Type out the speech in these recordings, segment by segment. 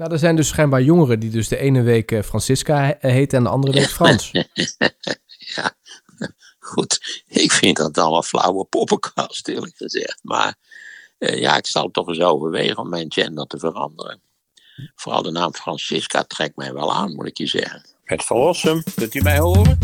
Nou, er zijn dus schijnbaar jongeren die dus de ene week eh, Francisca heet en de andere week Frans. ja, goed. Ik vind dat allemaal flauwe poppenkast, eerlijk gezegd. Maar uh, ja, ik zal toch eens overwegen om mijn gender te veranderen. Vooral de naam Francisca trekt mij wel aan, moet ik je zeggen. Het verlossen, kunt u mij horen?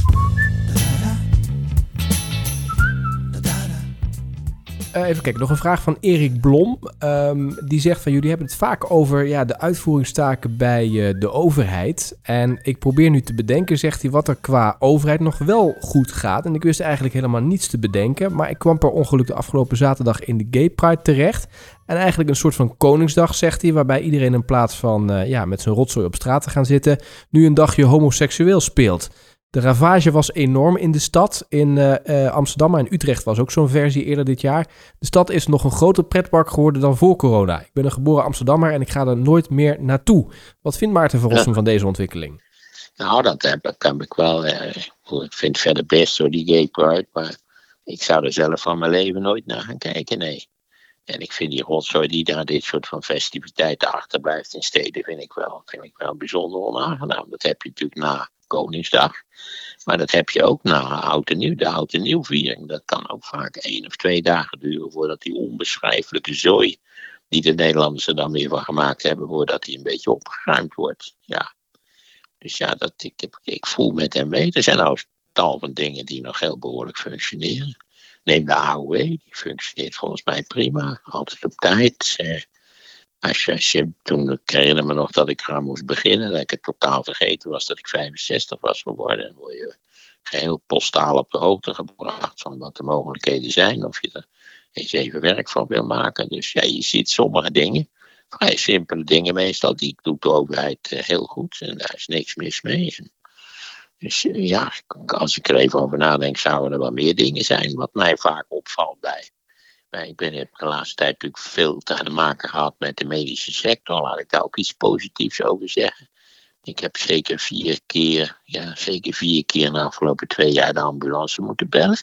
Uh, even kijken, nog een vraag van Erik Blom. Um, die zegt van jullie hebben het vaak over ja, de uitvoeringstaken bij uh, de overheid. En ik probeer nu te bedenken, zegt hij, wat er qua overheid nog wel goed gaat. En ik wist eigenlijk helemaal niets te bedenken. Maar ik kwam per ongeluk de afgelopen zaterdag in de Gay Pride terecht. En eigenlijk een soort van Koningsdag, zegt hij, waarbij iedereen in plaats van uh, ja, met zijn rotzooi op straat te gaan zitten, nu een dagje homoseksueel speelt. De ravage was enorm in de stad. In uh, uh, Amsterdam en Utrecht was ook zo'n versie eerder dit jaar. De stad is nog een groter pretpark geworden dan voor corona. Ik ben een geboren Amsterdammer en ik ga er nooit meer naartoe. Wat vindt Maarten Verrossen ja. van deze ontwikkeling? Nou, dat heb, heb ik wel. Uh, ik vind het verder best zo, die gay pride. Maar ik zou er zelf van mijn leven nooit naar gaan kijken, nee. En ik vind die rotzooi die daar dit soort van festiviteiten achterblijft in steden, vind ik wel, vind ik wel bijzonder onaangenaam. Dat heb je natuurlijk na Koningsdag. Maar dat heb je ook na oud en nieuw, de oud nieuwviering. Dat kan ook vaak één of twee dagen duren voordat die onbeschrijfelijke zooi die de Nederlanders er dan weer van gemaakt hebben, voordat die een beetje opgeruimd wordt. Ja. Dus ja, dat, ik, ik, voel met hem mee. Er zijn nou tal van dingen die nog heel behoorlijk functioneren. Neem de AOW, die functioneert volgens mij prima, altijd op tijd. Eh, als je, als toen ik herinner me nog dat ik eraan moest beginnen, dat ik het totaal vergeten was dat ik 65 was geworden. Dan word je geheel postaal op de hoogte gebracht van wat de mogelijkheden zijn, of je er eens even werk van wil maken. Dus ja, je ziet sommige dingen, vrij simpele dingen meestal, die doet de overheid heel goed en daar is niks mis mee. Dus ja, als ik er even over nadenk, zouden er wel meer dingen zijn wat mij vaak opvalt bij ik ben, heb de laatste tijd natuurlijk veel te maken gehad met de medische sector. Laat ik daar ook iets positiefs over zeggen. Ik heb zeker vier keer, ja, zeker vier keer in de afgelopen twee jaar de ambulance moeten bellen.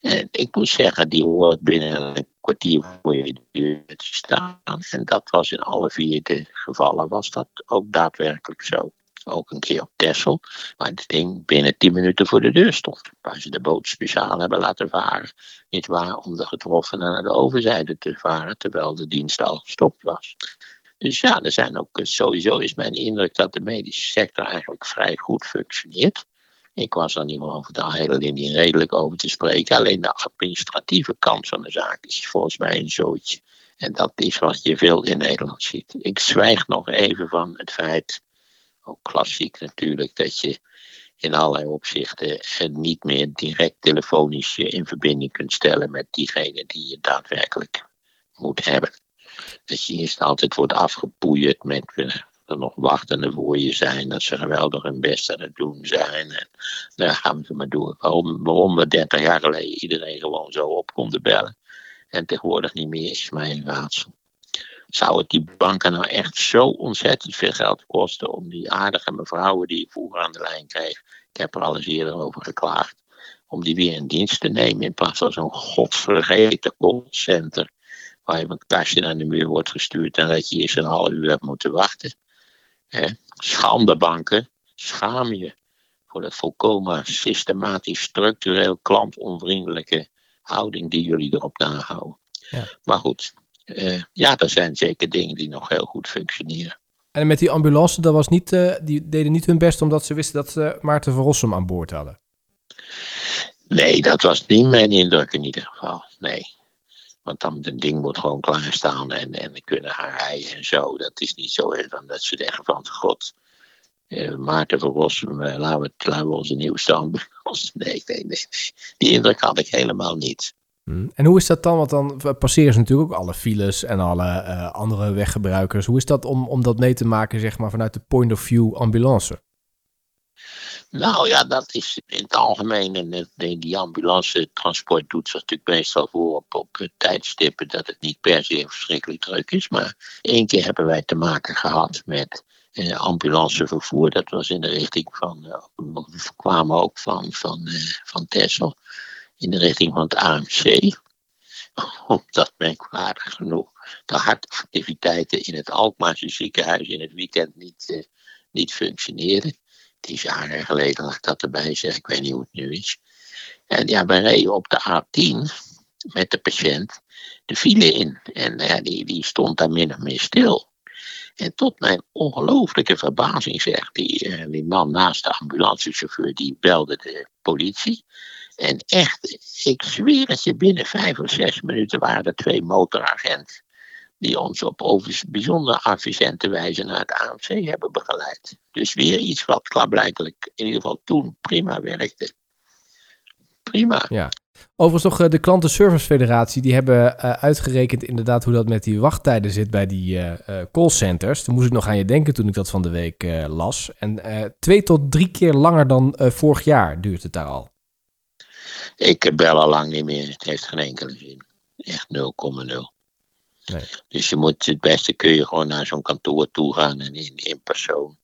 En ik moet zeggen, die hoort binnen een kwartier voor je deur te staan. En dat was in alle vier de gevallen, was dat ook daadwerkelijk zo ook een keer op Texel, waar het ding binnen 10 minuten voor de deur stond. Waar ze de boot speciaal hebben laten varen, niet waar, om de getroffenen naar de overzijde te varen, terwijl de dienst al gestopt was. Dus ja, er zijn ook, sowieso is mijn indruk dat de medische sector eigenlijk vrij goed functioneert. Ik was er niet over de hele linie redelijk over te spreken. Alleen de administratieve kant van de zaak is volgens mij een zootje. En dat is wat je veel in Nederland ziet. Ik zwijg nog even van het feit ook klassiek natuurlijk, dat je in allerlei opzichten niet meer direct telefonisch in verbinding kunt stellen met diegene die je daadwerkelijk moet hebben. Dat je eerst altijd wordt afgepoeierd met uh, er nog wachtende voor je zijn, dat ze geweldig hun best aan het doen zijn. En daar gaan ze maar door. Waarom, waarom we 30 jaar geleden iedereen gewoon zo op konden bellen en tegenwoordig niet meer, is mij een raadsel zou het die banken nou echt zo ontzettend veel geld kosten om die aardige mevrouwen die ik vroeger aan de lijn kreeg, ik heb er al eens eerder over geklaagd, om die weer in dienst te nemen in plaats van zo'n godvergeten callcenter waar je met kastje naar de muur wordt gestuurd en dat je eerst een half uur hebt moeten wachten. Schande banken, schaam je voor dat volkomen systematisch, structureel, klantonvriendelijke houding die jullie erop nahouden. Ja. Maar goed, uh, ja, er zijn zeker dingen die nog heel goed functioneren. En met die ambulance, dat was niet, uh, die deden niet hun best omdat ze wisten dat ze Maarten van Rossum aan boord hadden? Nee, dat was niet mijn indruk in ieder geval. Nee. Want dan het ding moet gewoon klaarstaan en, en kunnen gaan rijden en zo. Dat is niet zo dan dat ze zeggen van god, uh, Maarten van Rossum, uh, laten, we, laten we onze nieuwste ambulance. Nee, nee, nee. Die indruk had ik helemaal niet. Hmm. En hoe is dat dan? Want dan passeren ze natuurlijk ook alle files en alle uh, andere weggebruikers. Hoe is dat om, om dat mee te maken, zeg maar, vanuit de point of view ambulance? Nou ja, dat is in het algemeen. En die ambulance transport doet zich natuurlijk meestal voor op, op tijdstippen dat het niet per se verschrikkelijk druk is. Maar één keer hebben wij te maken gehad met eh, ambulancevervoer. Dat was in de richting van, we kwamen ook van, van, van Texel in de richting van het AMC. Omdat merkwaardig genoeg de hartactiviteiten in het Alkmaarse ziekenhuis in het weekend niet, uh, niet functioneerden. Het is jaren geleden ik dat erbij zeg, ik weet niet hoe het nu is. En ja, we reden op de A10 met de patiënt de file in. En ja, die, die stond daar min of meer stil. En tot mijn ongelooflijke verbazing zegt die, uh, die man naast de ambulancechauffeur, die belde de politie. En echt, ik zweer het je, binnen vijf of zes minuten waren er twee motoragenten die ons op over bijzonder efficiënte wijze naar het AMC hebben begeleid. Dus weer iets wat klaarblijkelijk in ieder geval toen prima werkte. Prima. Ja. Overigens nog de Klantenservice Federatie, die hebben uh, uitgerekend inderdaad hoe dat met die wachttijden zit bij die uh, callcenters. Toen moest ik nog aan je denken toen ik dat van de week las. En twee tot drie keer langer dan vorig jaar duurt het daar al. Ik bel al lang niet meer. Het heeft geen enkele zin. Echt 0,0. Nee. Dus je moet het beste kun je gewoon naar zo'n kantoor toe gaan en in, in persoon.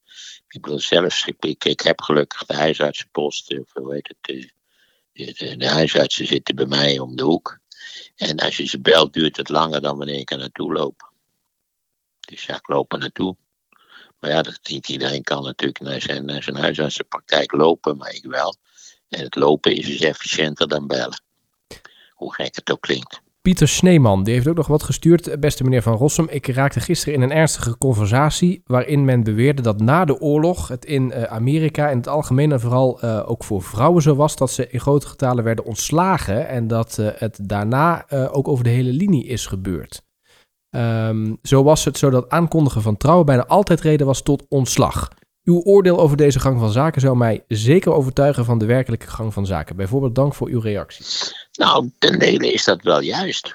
Ik bedoel, zelfs, ik, ik, ik heb gelukkig de huisartsenpost, of hoe heet het, de, de, de, huisartsen zitten bij mij om de hoek. En als je ze belt, duurt het langer dan wanneer ik er naartoe loop. Dus ja, ik loop er naartoe. Maar ja, dat niet iedereen kan natuurlijk naar zijn, naar zijn huisartsenpraktijk lopen, maar ik wel. Het lopen is dus efficiënter dan bellen. Hoe gek het ook klinkt. Pieter Sneeman, die heeft ook nog wat gestuurd. Beste meneer Van Rossum, ik raakte gisteren in een ernstige conversatie waarin men beweerde dat na de oorlog het in uh, Amerika in het algemeen en vooral uh, ook voor vrouwen zo was dat ze in grote getalen werden ontslagen en dat uh, het daarna ook over de hele linie is gebeurd. Um, zo was het zo dat aankondigen van trouwen bijna altijd reden was tot ontslag. Uw oordeel over deze gang van zaken zou mij zeker overtuigen van de werkelijke gang van zaken. Bijvoorbeeld dank voor uw reactie. Nou, ten dele is dat wel juist.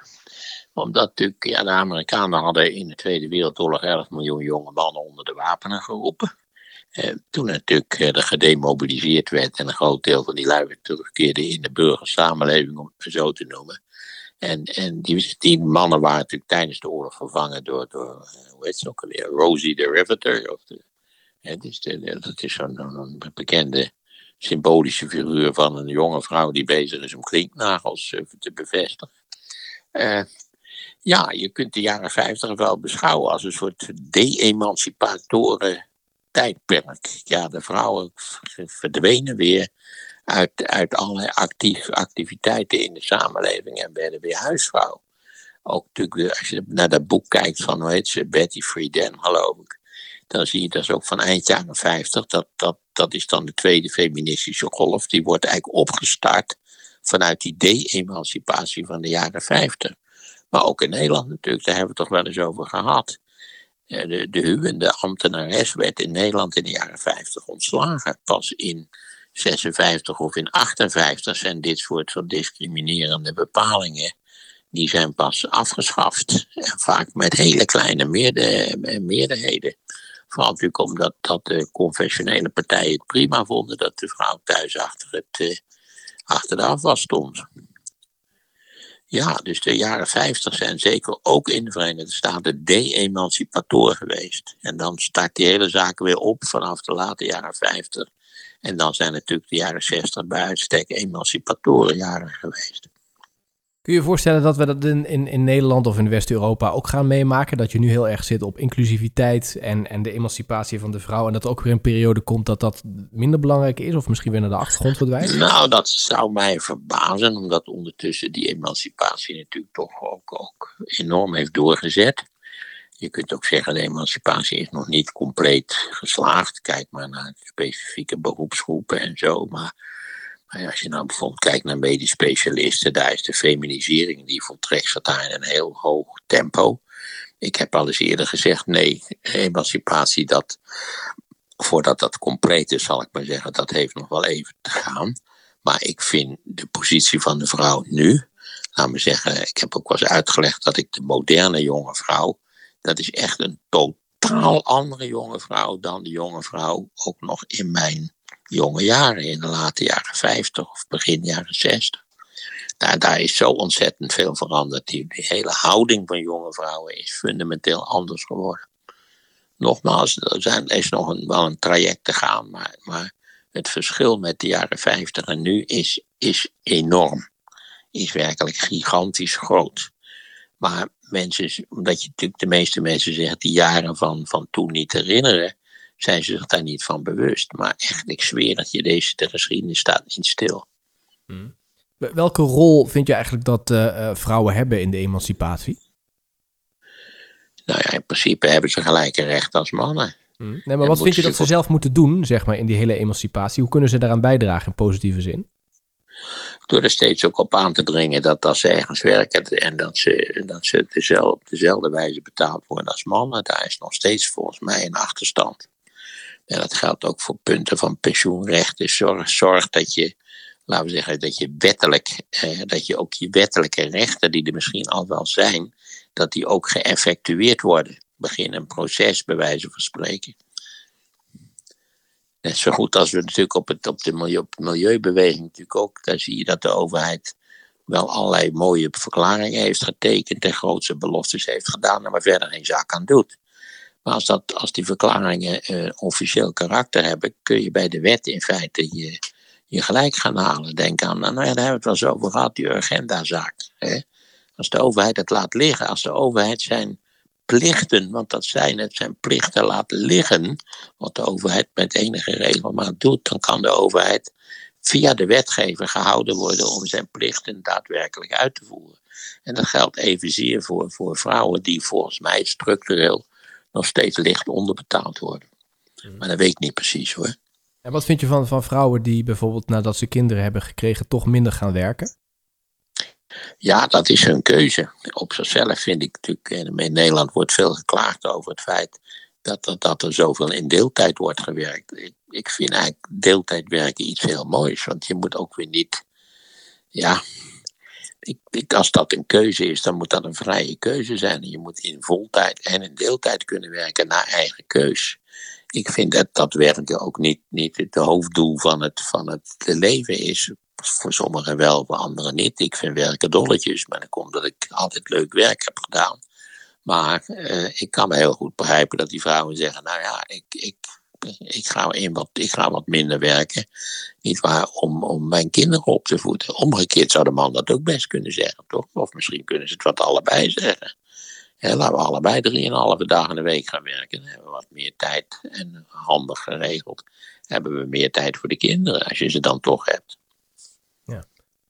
Omdat natuurlijk, ja, de Amerikanen hadden in de Tweede Wereldoorlog 11 miljoen jonge mannen onder de wapenen geroepen. Eh, toen natuurlijk eh, er gedemobiliseerd werd en een groot deel van die lui terugkeerde in de burgersamenleving, om het zo te noemen. En, en die, mannen waren natuurlijk tijdens de oorlog vervangen door, door hoe heet ze ook alweer, Rosie the Riveter, of dus dat is zo'n bekende symbolische figuur van een jonge vrouw die bezig is om klinknagels uh, te bevestigen. Uh, ja, je kunt de jaren 50 wel beschouwen als een soort de-emancipatoren tijdperk. Ja, de vrouwen verdwenen weer uit, uit allerlei actief, activiteiten in de samenleving en werden weer huisvrouw. Ook natuurlijk, als je naar dat boek kijkt van, hoe heet ze, Betty Friedan, geloof ik dan zie je dat ook van eind jaren 50. Dat, dat, dat is dan de tweede feministische golf. Die wordt eigenlijk opgestart vanuit die de-emancipatie van de jaren 50. Maar ook in Nederland natuurlijk, daar hebben we het toch wel eens over gehad. De, de huwende ambtenares werd in Nederland in de jaren 50 ontslagen. Pas in 56 of in 58 zijn dit soort van discriminerende bepalingen. Die zijn pas afgeschaft. Vaak met hele kleine meerderheden. Vooral natuurlijk omdat dat de conventionele partijen het prima vonden dat de vrouw thuis achter, het, uh, achter de afwas stond. Ja, dus de jaren 50 zijn zeker ook in de Verenigde Staten de-emancipator geweest. En dan start die hele zaak weer op vanaf de late jaren 50. En dan zijn natuurlijk de jaren 60 bij uitstek emancipatoren jaren geweest. Kun je je voorstellen dat we dat in, in, in Nederland of in West-Europa ook gaan meemaken? Dat je nu heel erg zit op inclusiviteit en, en de emancipatie van de vrouw. En dat er ook weer een periode komt dat dat minder belangrijk is? Of misschien weer naar de achtergrond verdwijnt? Nou, dat zou mij verbazen. Omdat ondertussen die emancipatie natuurlijk toch ook, ook enorm heeft doorgezet. Je kunt ook zeggen, de emancipatie is nog niet compleet geslaagd. Kijk maar naar specifieke beroepsgroepen en zo. Maar als je nou bijvoorbeeld kijkt naar medisch specialisten, daar is de feminisering die voltrekt zich in een heel hoog tempo. Ik heb al eens eerder gezegd, nee, emancipatie, dat, voordat dat compleet is, zal ik maar zeggen, dat heeft nog wel even te gaan. Maar ik vind de positie van de vrouw nu, laat me zeggen, ik heb ook wel eens uitgelegd dat ik de moderne jonge vrouw, dat is echt een totaal andere jonge vrouw dan de jonge vrouw ook nog in mijn jonge jaren, in de late jaren 50 of begin jaren 60. Daar, daar is zo ontzettend veel veranderd. Die, hele houding van jonge vrouwen is fundamenteel anders geworden. Nogmaals, er, zijn, is nog wel een traject te gaan, maar, maar het verschil met de jaren 50 en nu is, is enorm. Is werkelijk gigantisch groot. Maar mensen, omdat je natuurlijk de meeste mensen zeggen die jaren van, van toen niet herinneren, zijn ze zich daar niet van bewust. Maar echt, ik zweer dat je deze de geschiedenis staat niet stil. Hmm. Welke rol vind je eigenlijk dat uh, vrouwen hebben in de emancipatie? Nou ja, in principe hebben ze gelijke rechten als mannen. Hmm. Nee, maar wat vind je dat ze zelf moeten doen, zeg maar, in die hele emancipatie? Hoe kunnen ze daaraan bijdragen in positieve zin? Door er steeds ook op aan te dringen dat als ze ergens werken en dat ze, dat ze dezelfde, op dezelfde wijze betaald worden als mannen, daar is nog steeds volgens mij een achterstand. En dat geldt ook voor punten van pensioenrecht. Dus zorg, zorg dat je, laten we zeggen, dat je wettelijk, eh, dat je ook je wettelijke rechten, die er misschien al wel zijn, dat die ook geëffectueerd worden. Begin een proces, bij wijze van spreken. Net zo goed als we natuurlijk op, op de milieu, milieubeweging natuurlijk ook, daar zie je dat de overheid wel allerlei mooie verklaringen heeft getekend en grootste beloftes heeft gedaan, maar verder geen zaak aan doet. Maar als, dat, als die verklaringen uh, officieel karakter hebben, kun je bij de wet in feite je, je gelijk gaan halen. Denk aan, nou ja, daar hebben we het wel zo over gehad, die agendazaak. Hè? Als de overheid het laat liggen, als de overheid zijn plichten, want dat zijn het, zijn plichten laten liggen, wat de overheid met enige regelmaat doet, dan kan de overheid via de wetgever gehouden worden om zijn plichten daadwerkelijk uit te voeren. En dat geldt evenzeer voor, voor vrouwen die volgens mij structureel nog steeds licht onderbetaald worden. Mhm. Maar dat weet ik niet precies hoor. En wat vind je van, van vrouwen die bijvoorbeeld nadat ze kinderen hebben gekregen toch minder gaan werken? Ja, dat is hun keuze. Op zichzelf vind ik natuurlijk, in Nederland wordt veel geklaagd over het feit dat er, dat er zoveel in deeltijd wordt gewerkt. Ik, ik vind eigenlijk deeltijd werken iets heel moois, want je moet ook weer niet, ja, ik, ik, als dat een keuze is, dan moet dat een vrije keuze zijn. Je moet in voltijd en in deeltijd kunnen werken naar eigen keus. Ik vind dat dat werken ook niet, niet het hoofddoel van het, van het leven is. Voor sommigen wel, voor anderen niet. Ik vind werken dolletjes, maar dat komt omdat ik altijd leuk werk heb gedaan. Maar eh, ik kan me heel goed begrijpen dat die vrouwen zeggen: Nou ja, ik, ik, ik, ga, in wat, ik ga wat minder werken. Niet waar, om, om mijn kinderen op te voeden. Omgekeerd zou de man dat ook best kunnen zeggen, toch? Of misschien kunnen ze het wat allebei zeggen. laten we allebei drieënhalve dagen in de week gaan werken. Dan hebben we wat meer tijd en handig geregeld. Hebben we meer tijd voor de kinderen, als je ze dan toch hebt.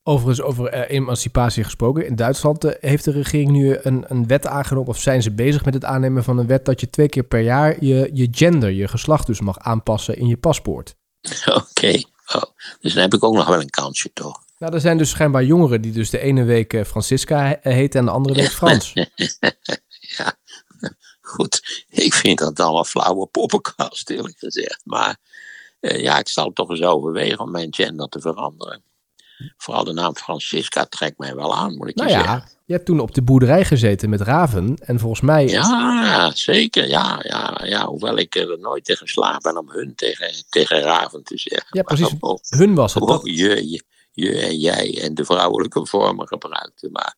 Overigens, over uh, emancipatie gesproken. In Duitsland uh, heeft de regering nu een, een wet aangenomen, of zijn ze bezig met het aannemen van een wet dat je twee keer per jaar je, je gender, je geslacht dus mag aanpassen in je paspoort. Oké, oh, dus dan heb ik ook nog wel een kansje toch? Nou, er zijn dus schijnbaar jongeren die dus de ene week uh, Francisca heet en de andere week Frans. ja, goed. Ik vind dat allemaal flauwe poppenkast, eerlijk gezegd. Maar ja, ik zal toch eens overwegen om mijn gender te veranderen. Vooral de naam Francisca trekt mij wel aan, moet ik nou je ja, zeggen. Je hebt toen op de boerderij gezeten met Raven. En volgens mij. Ja, zeker. Ja, ja, ja. Hoewel ik er nooit tegen geslaagd ben om hun tegen, tegen Raven te zeggen. Ja, precies. hun was het. Oh, je, je, je, en jij en de vrouwelijke vormen gebruikte. Maar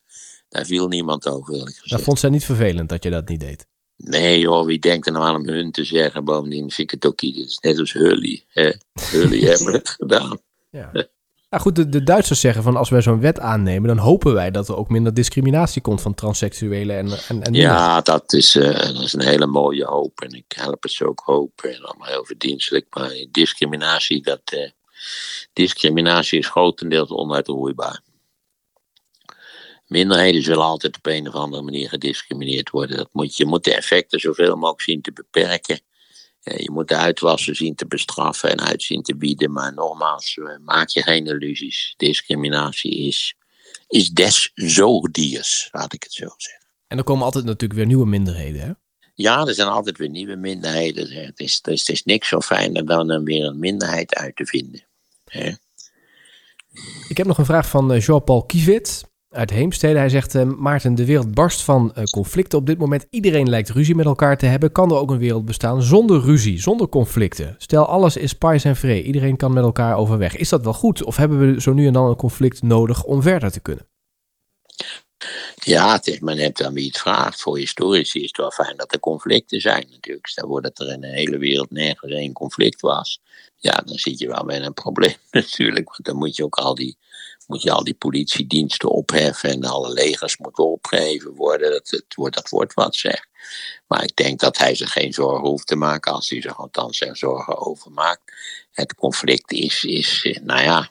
daar viel niemand over. Dat vond zij niet vervelend dat je dat niet deed. Nee joh, wie denkt er nou aan om hun te zeggen? Bovendien vind ik het ook iets. Net als Hully. Hè? Hully hebben het gedaan. Ja. Nou goed, de, de, Duitsers zeggen van als wij zo'n wet aannemen, dan hopen wij dat er ook minder discriminatie komt van transseksuelen en, en, en Ja, dat is, uh, dat is een hele mooie hoop en ik help het ze ook hopen en allemaal heel verdienstelijk. Maar discriminatie, dat, uh, discriminatie is grotendeels onuitroeibaar. Minderheden zullen altijd op een of andere manier gediscrimineerd worden. Dat moet, je moet de effecten zoveel mogelijk zien te beperken. Je moet de uitwassen zien te bestraffen en uitzien te bieden. Maar nogmaals, eh, maak je geen illusies. Discriminatie is, is des zoogdiers, laat ik het zo zeggen. En er komen altijd natuurlijk weer nieuwe minderheden, hè? Ja, er zijn altijd weer nieuwe minderheden. Het is, het is, niks zo fijner dan er weer een minderheid uit te vinden. Hè? Ik heb nog een vraag van eh, Jean-Paul Kievit uit Heemstede. Hij zegt, uh, Maarten, de wereld barst van uh, conflicten op dit moment. Iedereen lijkt ruzie met elkaar te hebben. Kan er ook een wereld bestaan zonder ruzie, zonder conflicten? Stel, alles is pais en vree. Iedereen kan met elkaar overweg. Is dat wel goed? Of hebben we zo nu en dan een conflict nodig om verder te kunnen? Ja, het is maar net aan wie het vraagt. Voor historici is het wel fijn dat er conflicten zijn natuurlijk. Stel voor dat er in de hele wereld nergens één conflict was. Ja, dan zit je wel met een probleem natuurlijk. Want dan moet je ook al die, moet je al die politiediensten opheffen en alle legers moeten opgeheven worden. Dat, het wordt, dat wordt wat zeg. Maar ik denk dat hij zich geen zorgen hoeft te maken als hij zich althans er zorgen over maakt. Het conflict is, is eh, nou ja,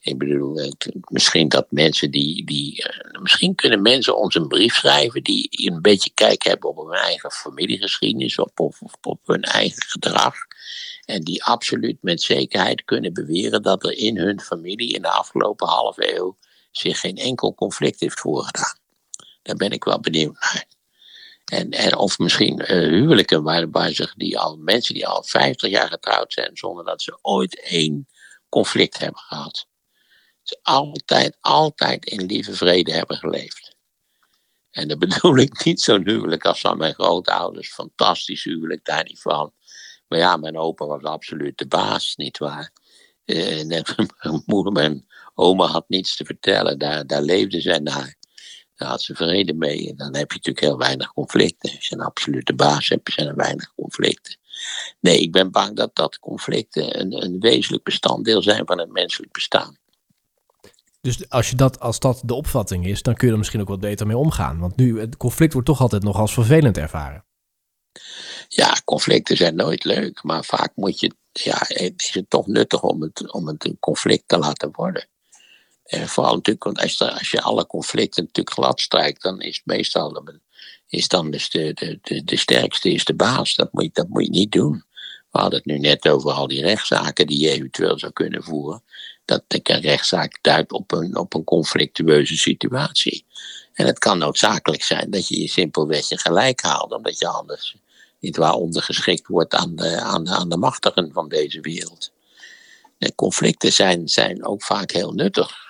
ik bedoel, misschien dat mensen die, die. Eh, misschien kunnen mensen ons een brief schrijven die een beetje kijk hebben op hun eigen familiegeschiedenis of op, hun eigen gedrag. En die absoluut met zekerheid kunnen beweren dat er in hun familie in de afgelopen halve eeuw zich geen enkel conflict heeft voorgedaan. Daar ben ik wel benieuwd naar. En, of misschien uh, huwelijken waar, waar zich die al, mensen die al 50 jaar getrouwd zijn zonder dat ze ooit één conflict hebben gehad. Altijd, altijd in lieve vrede hebben geleefd. En dat bedoel ik niet zo'n huwelijk als van mijn grootouders. Fantastisch huwelijk, daar niet van. Maar ja, mijn opa was absoluut de baas, nietwaar? Uh, en mijn moeder, mijn oma had niets te vertellen. Daar, daar leefde zij naar. Daar had ze vrede mee. En dan heb je natuurlijk heel weinig conflicten. Als je een absolute baas hebt, zijn er weinig conflicten. Nee, ik ben bang dat dat conflicten een, een wezenlijk bestanddeel zijn van het menselijk bestaan. Dus als, je dat, als dat de opvatting is, dan kun je er misschien ook wat beter mee omgaan. Want nu, het conflict wordt toch altijd nog als vervelend ervaren. Ja, conflicten zijn nooit leuk, maar vaak moet je, ja, is het toch nuttig om het, om het een conflict te laten worden. En vooral natuurlijk, want als, als je alle conflicten natuurlijk glad strijkt, dan is meestal is dan dus de, de, de, de sterkste is de baas. Dat moet, dat moet je niet doen. We hadden het nu net over al die rechtszaken die je eventueel zou kunnen voeren dat een rechtszaak duidt op een, op een conflictueuze situatie. En het kan noodzakelijk zijn dat je je simpelweg je gelijk haalt, omdat je anders niet waar ondergeschikt wordt aan de, aan, de, aan de machtigen van deze wereld. En conflicten zijn, zijn ook vaak heel nuttig.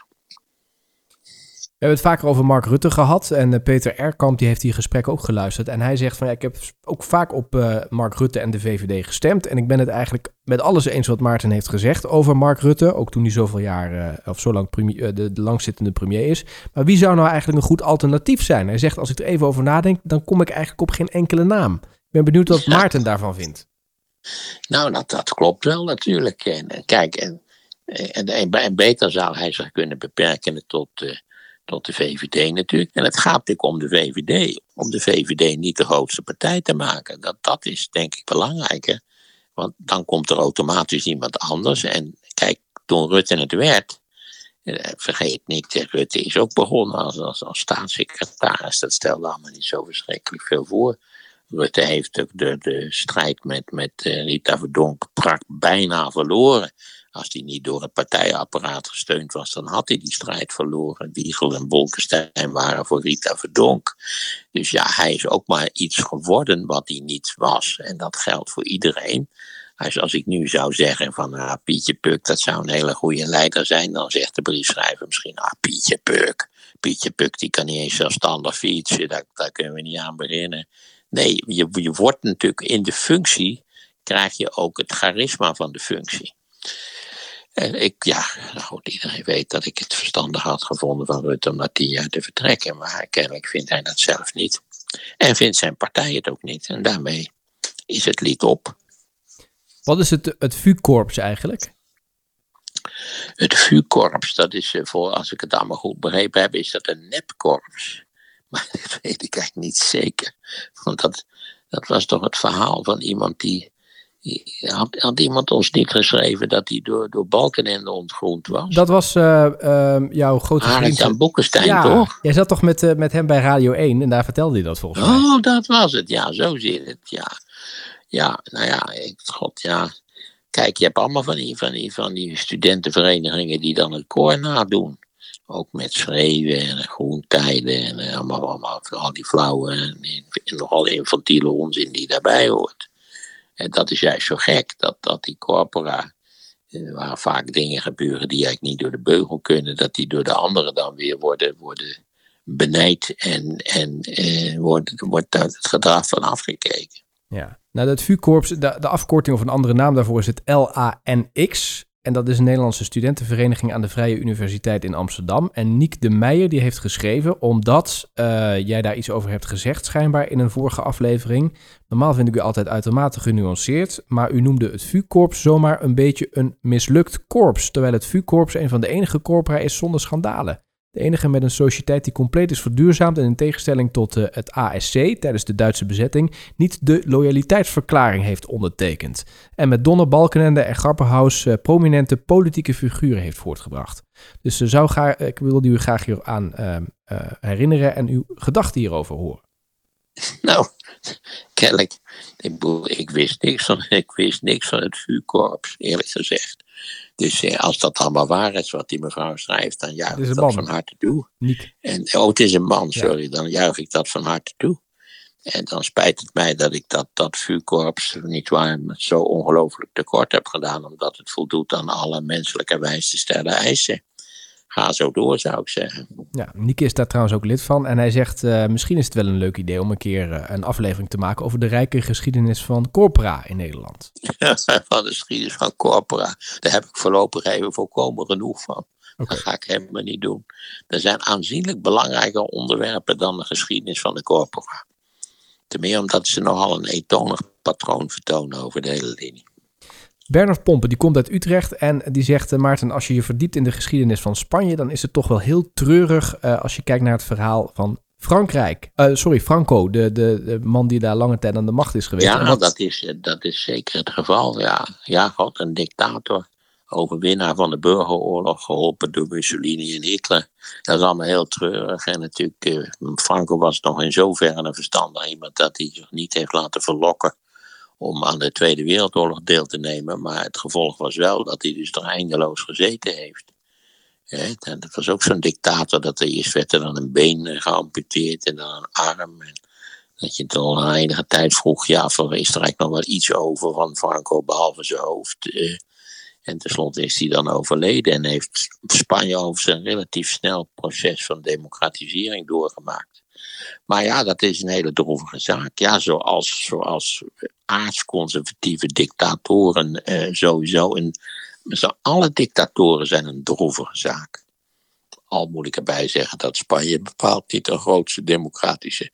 We hebben het vaker over Mark Rutte gehad. En uh, Peter Erkamp die heeft die gesprek ook geluisterd. En hij zegt van ja, ik heb ook vaak op uh, Mark Rutte en de VVD gestemd. En ik ben het eigenlijk met alles eens wat Maarten heeft gezegd over Mark Rutte. Ook toen hij zoveel jaar, uh, of zo lang premier, de, de langzittende premier is. Maar wie zou nou eigenlijk een goed alternatief zijn? Hij zegt als ik er even over nadenk, dan kom ik eigenlijk op geen enkele naam. Ik ben benieuwd wat Maarten daarvan vindt. Nou, dat, dat klopt wel natuurlijk. En, kijk, en, en, en, beter zou hij zich kunnen beperken tot tot de VVD natuurlijk. En het gaat natuurlijk om de VVD. Om de VVD niet de grootste partij te maken. Dat, dat is denk ik belangrijker. Want dan komt er automatisch iemand anders. En kijk, toen Rutte het werd. Eh, vergeet niet, Rutte is ook begonnen als, als, staatssecretaris. Dat stelde allemaal niet zo verschrikkelijk veel voor. Rutte heeft de, de, de strijd met, met eh, Rita Verdonk bijna verloren. Als hij niet door het partijapparaat gesteund was, dan had hij die strijd verloren. Wiegel en Bolkestein waren voor Rita Verdonk. Dus ja, hij is ook maar iets geworden wat hij niet was. En dat geldt voor iedereen. Als, ik nu zou zeggen van ah, Pietje Puk, dat zou een hele goede leider zijn, dan zegt de briefschrijver misschien, ah Pietje Puk, Pietje Puk die kan niet eens zelfstandig fietsen, daar, daar kunnen we niet aan beginnen. Nee, je wordt natuurlijk in de functie, krijg je ook het charisma van de functie. En ik, ja, nou goed, iedereen weet dat ik het verstandig had gevonden van Rutte om na tien jaar te vertrekken. Maar kennelijk vindt hij dat zelf niet. En vindt zijn partij het ook niet. En daarmee is het lied op. Wat is het, het VU-korps eigenlijk? Het VU-korps, dat is eh, voor, als ik het allemaal goed begrepen heb, is dat een nepkorps. Maar dat weet ik eigenlijk niet zeker. Want dat, dat was toch het verhaal van iemand die had, had, iemand ons niet geschreven dat hij door, door Balkenende ontgroend was? Dat was uh, uh, jouw grote vriend. aan Boekenstein, ja, toch? Jij zat toch met, uh, met hem bij Radio 1 en daar vertelde hij dat volgens mij. Oh, dat was het. Ja, zo zit het. Ja, ja nou ja, ik, god, ja. Kijk, je hebt allemaal van die, van, die, van die studentenverenigingen die dan het koor nadoen. Ook met schreeuwen en groentijden en uh, allemaal, allemaal, al die flauwe en, en nogal infantiele onzin die daarbij hoort. En dat is juist zo gek, dat, dat die corpora, eh, waar vaak dingen gebeuren die eigenlijk niet door de beugel kunnen, dat die door de anderen dan weer worden, worden benijd en, en eh, wordt, wordt het gedrag van afgekeken. Ja, nou dat VU-korps, de, afkorting of een andere naam daarvoor is het LANX. En dat is een Nederlandse studentenvereniging aan de Vrije Universiteit in Amsterdam. En Niek de Meijer die heeft geschreven, omdat uh, jij daar iets over hebt gezegd, schijnbaar in een vorige aflevering. Normaal vind ik u altijd uitermate genuanceerd, maar u noemde het VU-korps zomaar een beetje een mislukt korps. Terwijl het VU-korps een van de enige corpora is zonder schandalen. De enige met een sociëteit die compleet is verduurzaamd en in tegenstelling tot uh, het ASC tijdens de Duitse bezetting niet de loyaliteitsverklaring heeft ondertekend. En met Donner, Balkenende en Grapperhaus uh, prominente politieke figuren heeft voortgebracht. Dus uh, zou ik wilde u graag hier aan ehm, herinneren en uw gedachten hierover horen. Nou, kennelijk, ik, wist niks van, ik wist niks van het vuurkorps, eerlijk gezegd. Dus eh, als dat allemaal waar is wat die mevrouw schrijft, dan juich ik dat van harte toe. Niet. En, oh, het is een man, sorry, dan juich ik dat van harte toe. En dan spijt het mij dat ik dat, dat vuurkorps niet waar zo ongelooflijk tekort heb gedaan, omdat het voldoet aan alle menselijke wijs te stellen eisen ga zo door, zou ik zeggen. Ja, Nieke is daar trouwens ook lid van. En hij zegt, uh, misschien is het wel een leuk idee om een keer uh, een aflevering te maken over de rijke geschiedenis van corpora in Nederland. van de geschiedenis van corpora. Daar heb ik voorlopig even volkomen genoeg van. Okay. Dat ga ik helemaal niet doen. Er zijn aanzienlijk belangrijker onderwerpen dan de geschiedenis van de corpora. Ten meer omdat ze nogal een eentonig patroon vertonen over de hele linie. Bernard Pompen, die komt uit Utrecht en die zegt, uh, Maarten, als je je verdiept in de geschiedenis van Spanje, dan is het toch wel heel treurig uh, als je kijkt naar het verhaal van Frankrijk. Uh, sorry, Franco, de, de, de, man die daar lange tijd aan de macht is geweest. Ja, wat... dat, is, dat is zeker het geval. Ja, ja God, een dictator, overwinnaar van de burgeroorlog, geholpen door Mussolini en Hitler. Dat is allemaal heel treurig. En natuurlijk, Franco was nog in zoverre een verstandig iemand dat hij zich niet heeft laten verlokken om aan de Tweede Wereldoorlog deel te nemen. Maar het gevolg was wel dat hij dus er eindeloos gezeten heeft. en dat was ook zo'n dictator dat er eerst werd er dan een been eh, geamputeerd en dan een arm. En dat je dan na enige tijd vroeg, ja, is er eigenlijk nog wel iets over van Franco behalve zijn hoofd. Eh. en tenslotte is hij dan overleden en heeft Spanje over zijn relatief snel proces van democratisering doorgemaakt. Maar ja, dat is een hele droevige zaak. Ja, zoals, zoals aardsconservatieve dictatoren eh, sowieso. Alle dictatoren zijn een droevige zaak. Al moet ik erbij zeggen dat Spanje bepaald niet de grootste democratische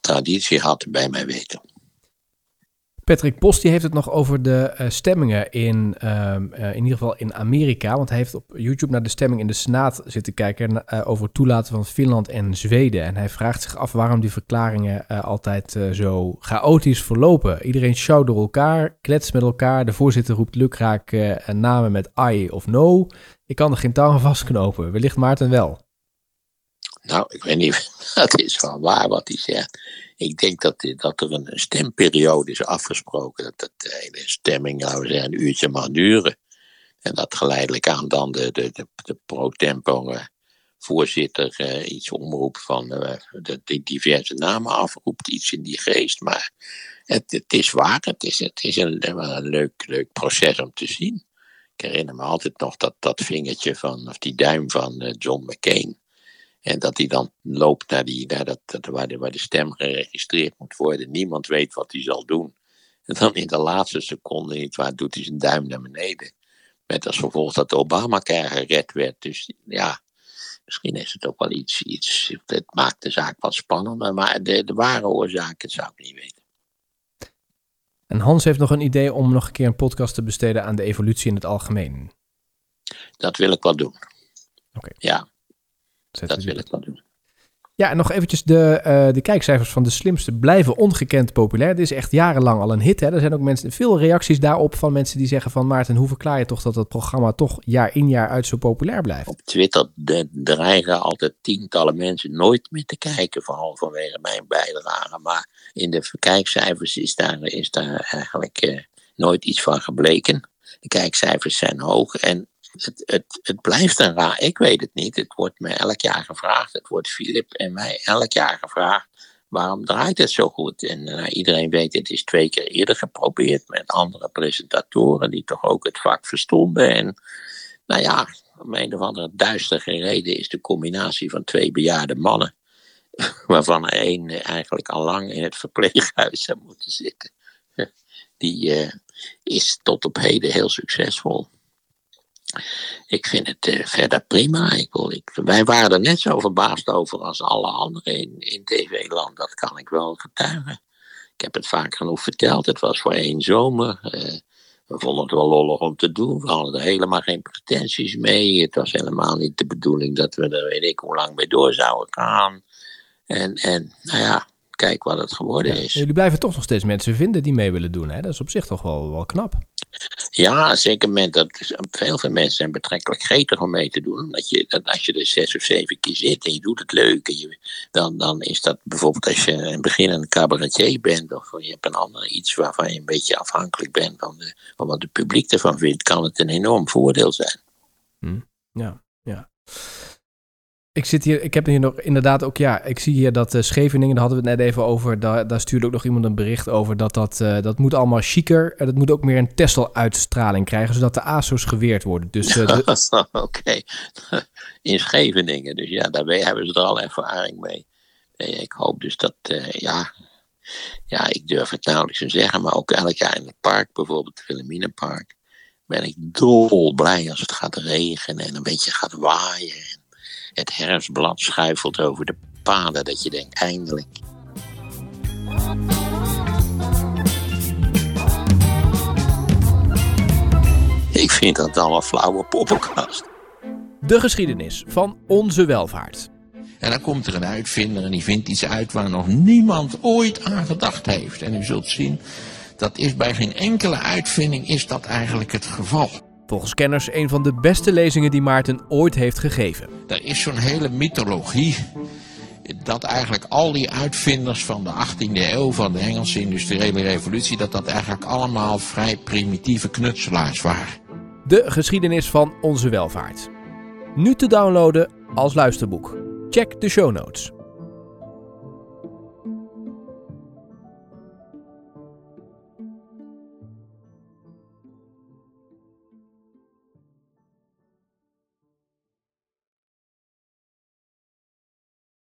traditie had, bij mij weten. Patrick Post die heeft het nog over de uh, stemmingen in, um, uh, in ieder geval in Amerika. Want hij heeft op YouTube naar de stemming in de Senaat zitten kijken uh, over het toelaten van Finland en Zweden. En hij vraagt zich af waarom die verklaringen altijd zo chaotisch verlopen. Iedereen sjouwt door elkaar, kletst met elkaar. De voorzitter roept lukraak namen met I of no. Ik kan er geen touw aan vastknopen. Wellicht Maarten wel. Nou, ik weet niet, dat is wel waar wat hij zegt. Ik denk dat, dat er een stemperiode is afgesproken. Dat de hele stemming, zeggen, een uurtje mag duren. En dat geleidelijk aan dan de, de, de, pro-tempo eh, voorzitter uh, iets omroept van uh, de, diverse namen afroept, iets in die geest. Maar het, het is waar, het is, het is een, een leuk, leuk proces om te zien. Ik herinner me altijd nog dat, dat vingertje van, of die duim van John McCain. En dat hij dan loopt naar, die, naar dat, dat, waar, de, waar de stem geregistreerd moet worden. Niemand weet wat hij zal doen. En dan in de laatste seconde, niet waar, doet hij zijn duim naar beneden. Met als gevolg dat de Obamacare gered werd. Dus ja, misschien is het ook wel iets, iets het maakt de zaak wat spannender. Maar de, de ware oorzaak, dat zou ik niet weten. En Hans heeft nog een idee om nog een keer een podcast te besteden aan de evolutie in het algemeen. Dat wil ik wel doen. Oké. Ja, dat wil ik wel doen. Ja, en nog eventjes de, uh, de kijkcijfers van de slimste blijven ongekend populair. Dit is echt jarenlang al een hit. Hè? Er zijn ook mensen, veel reacties daarop van mensen die zeggen van... Maarten, hoe verklaar je toch dat het programma toch jaar in jaar uit zo populair blijft? Op Twitter dreigen altijd tientallen mensen nooit meer te kijken... vooral vanwege mijn bijdrage. Maar in de kijkcijfers is daar, is daar eigenlijk uh, nooit iets van gebleken. De kijkcijfers zijn hoog en het, het, blijft een raar. Ik weet het niet. Het wordt mij elk jaar gevraagd. Het wordt Filip en mij elk jaar gevraagd. Waarom draait het zo goed? En uh, iedereen weet, het is twee keer eerder geprobeerd met andere presentatoren die toch ook het vak verstonden. En nou ja, om een of andere duistere reden is de combinatie van twee bejaarde mannen, waarvan er één eigenlijk al lang in het verpleeghuis zou moeten zitten, die uh, is tot op heden heel succesvol. Ik vind het eh, verder prima. Ik ik, wij waren er net zo verbaasd over als alle anderen in, in TV-land. Dat kan ik wel getuigen. Ik heb het vaak genoeg verteld. Het was voor één zomer. eh, we vonden het wel lollig om te doen. We hadden er helemaal geen pretenties mee. Het was helemaal niet de bedoeling dat we er weet ik hoe lang mee door zouden gaan. En, en nou ja, kijk wat het geworden is. Jullie blijven toch nog steeds mensen vinden die mee willen doen. Hè? Dat is op zich toch wel, wel knap. Ja, zeker met dat veel veel mensen zijn betrekkelijk gretig om mee te doen. Omdat je, dat als je er zes of zeven keer zit en je doet het leuk, en je, dan, dan is dat bijvoorbeeld als je in het begin een cabaretier bent of je hebt een ander iets waarvan je een beetje afhankelijk bent van, de, van wat het publiek ervan vindt, kan het een enorm voordeel zijn. Ja, ja. Ik zit hier, ik heb hier nog inderdaad ook, ja, ik zie hier dat eh, Scheveningen, daar hadden we het net even over, daar, daar stuurde ook nog iemand een bericht over, dat dat, eh, dat moet allemaal chiquer, en dat moet ook meer een Tesla-uitstraling krijgen, zodat de ASO's geweerd worden. Dus eh, Oké, in Scheveningen. Dus ja, daar hebben ze er al ervaring mee. Eh, Ik hoop dus dat, eh, ja, ja, ik durf het nauwelijks te zeggen, maar ook elk jaar in het park, bijvoorbeeld het Wilhelminenpark, ben ik dolblij als het gaat regenen en een beetje gaat waaien. Het herfstblad schuifelt over de paden, dat je denkt, eindelijk. Ik vind dat allemaal flauwe poppenkast. de geschiedenis van onze welvaart. En dan komt er een uitvinder en die vindt iets uit waar nog niemand ooit aan gedacht heeft. En u zult zien, dat is bij geen enkele uitvinding is dat eigenlijk het geval. Volgens kenners een van de beste lezingen die Maarten ooit heeft gegeven. Er is zo'n hele mythologie dat eigenlijk al die uitvinders van de 18e eeuw, van de Engelse industriële revolutie, dat dat eigenlijk allemaal vrij primitieve knutselaars waren. De geschiedenis van onze welvaart. Nu te downloaden als luisterboek. Check de show notes.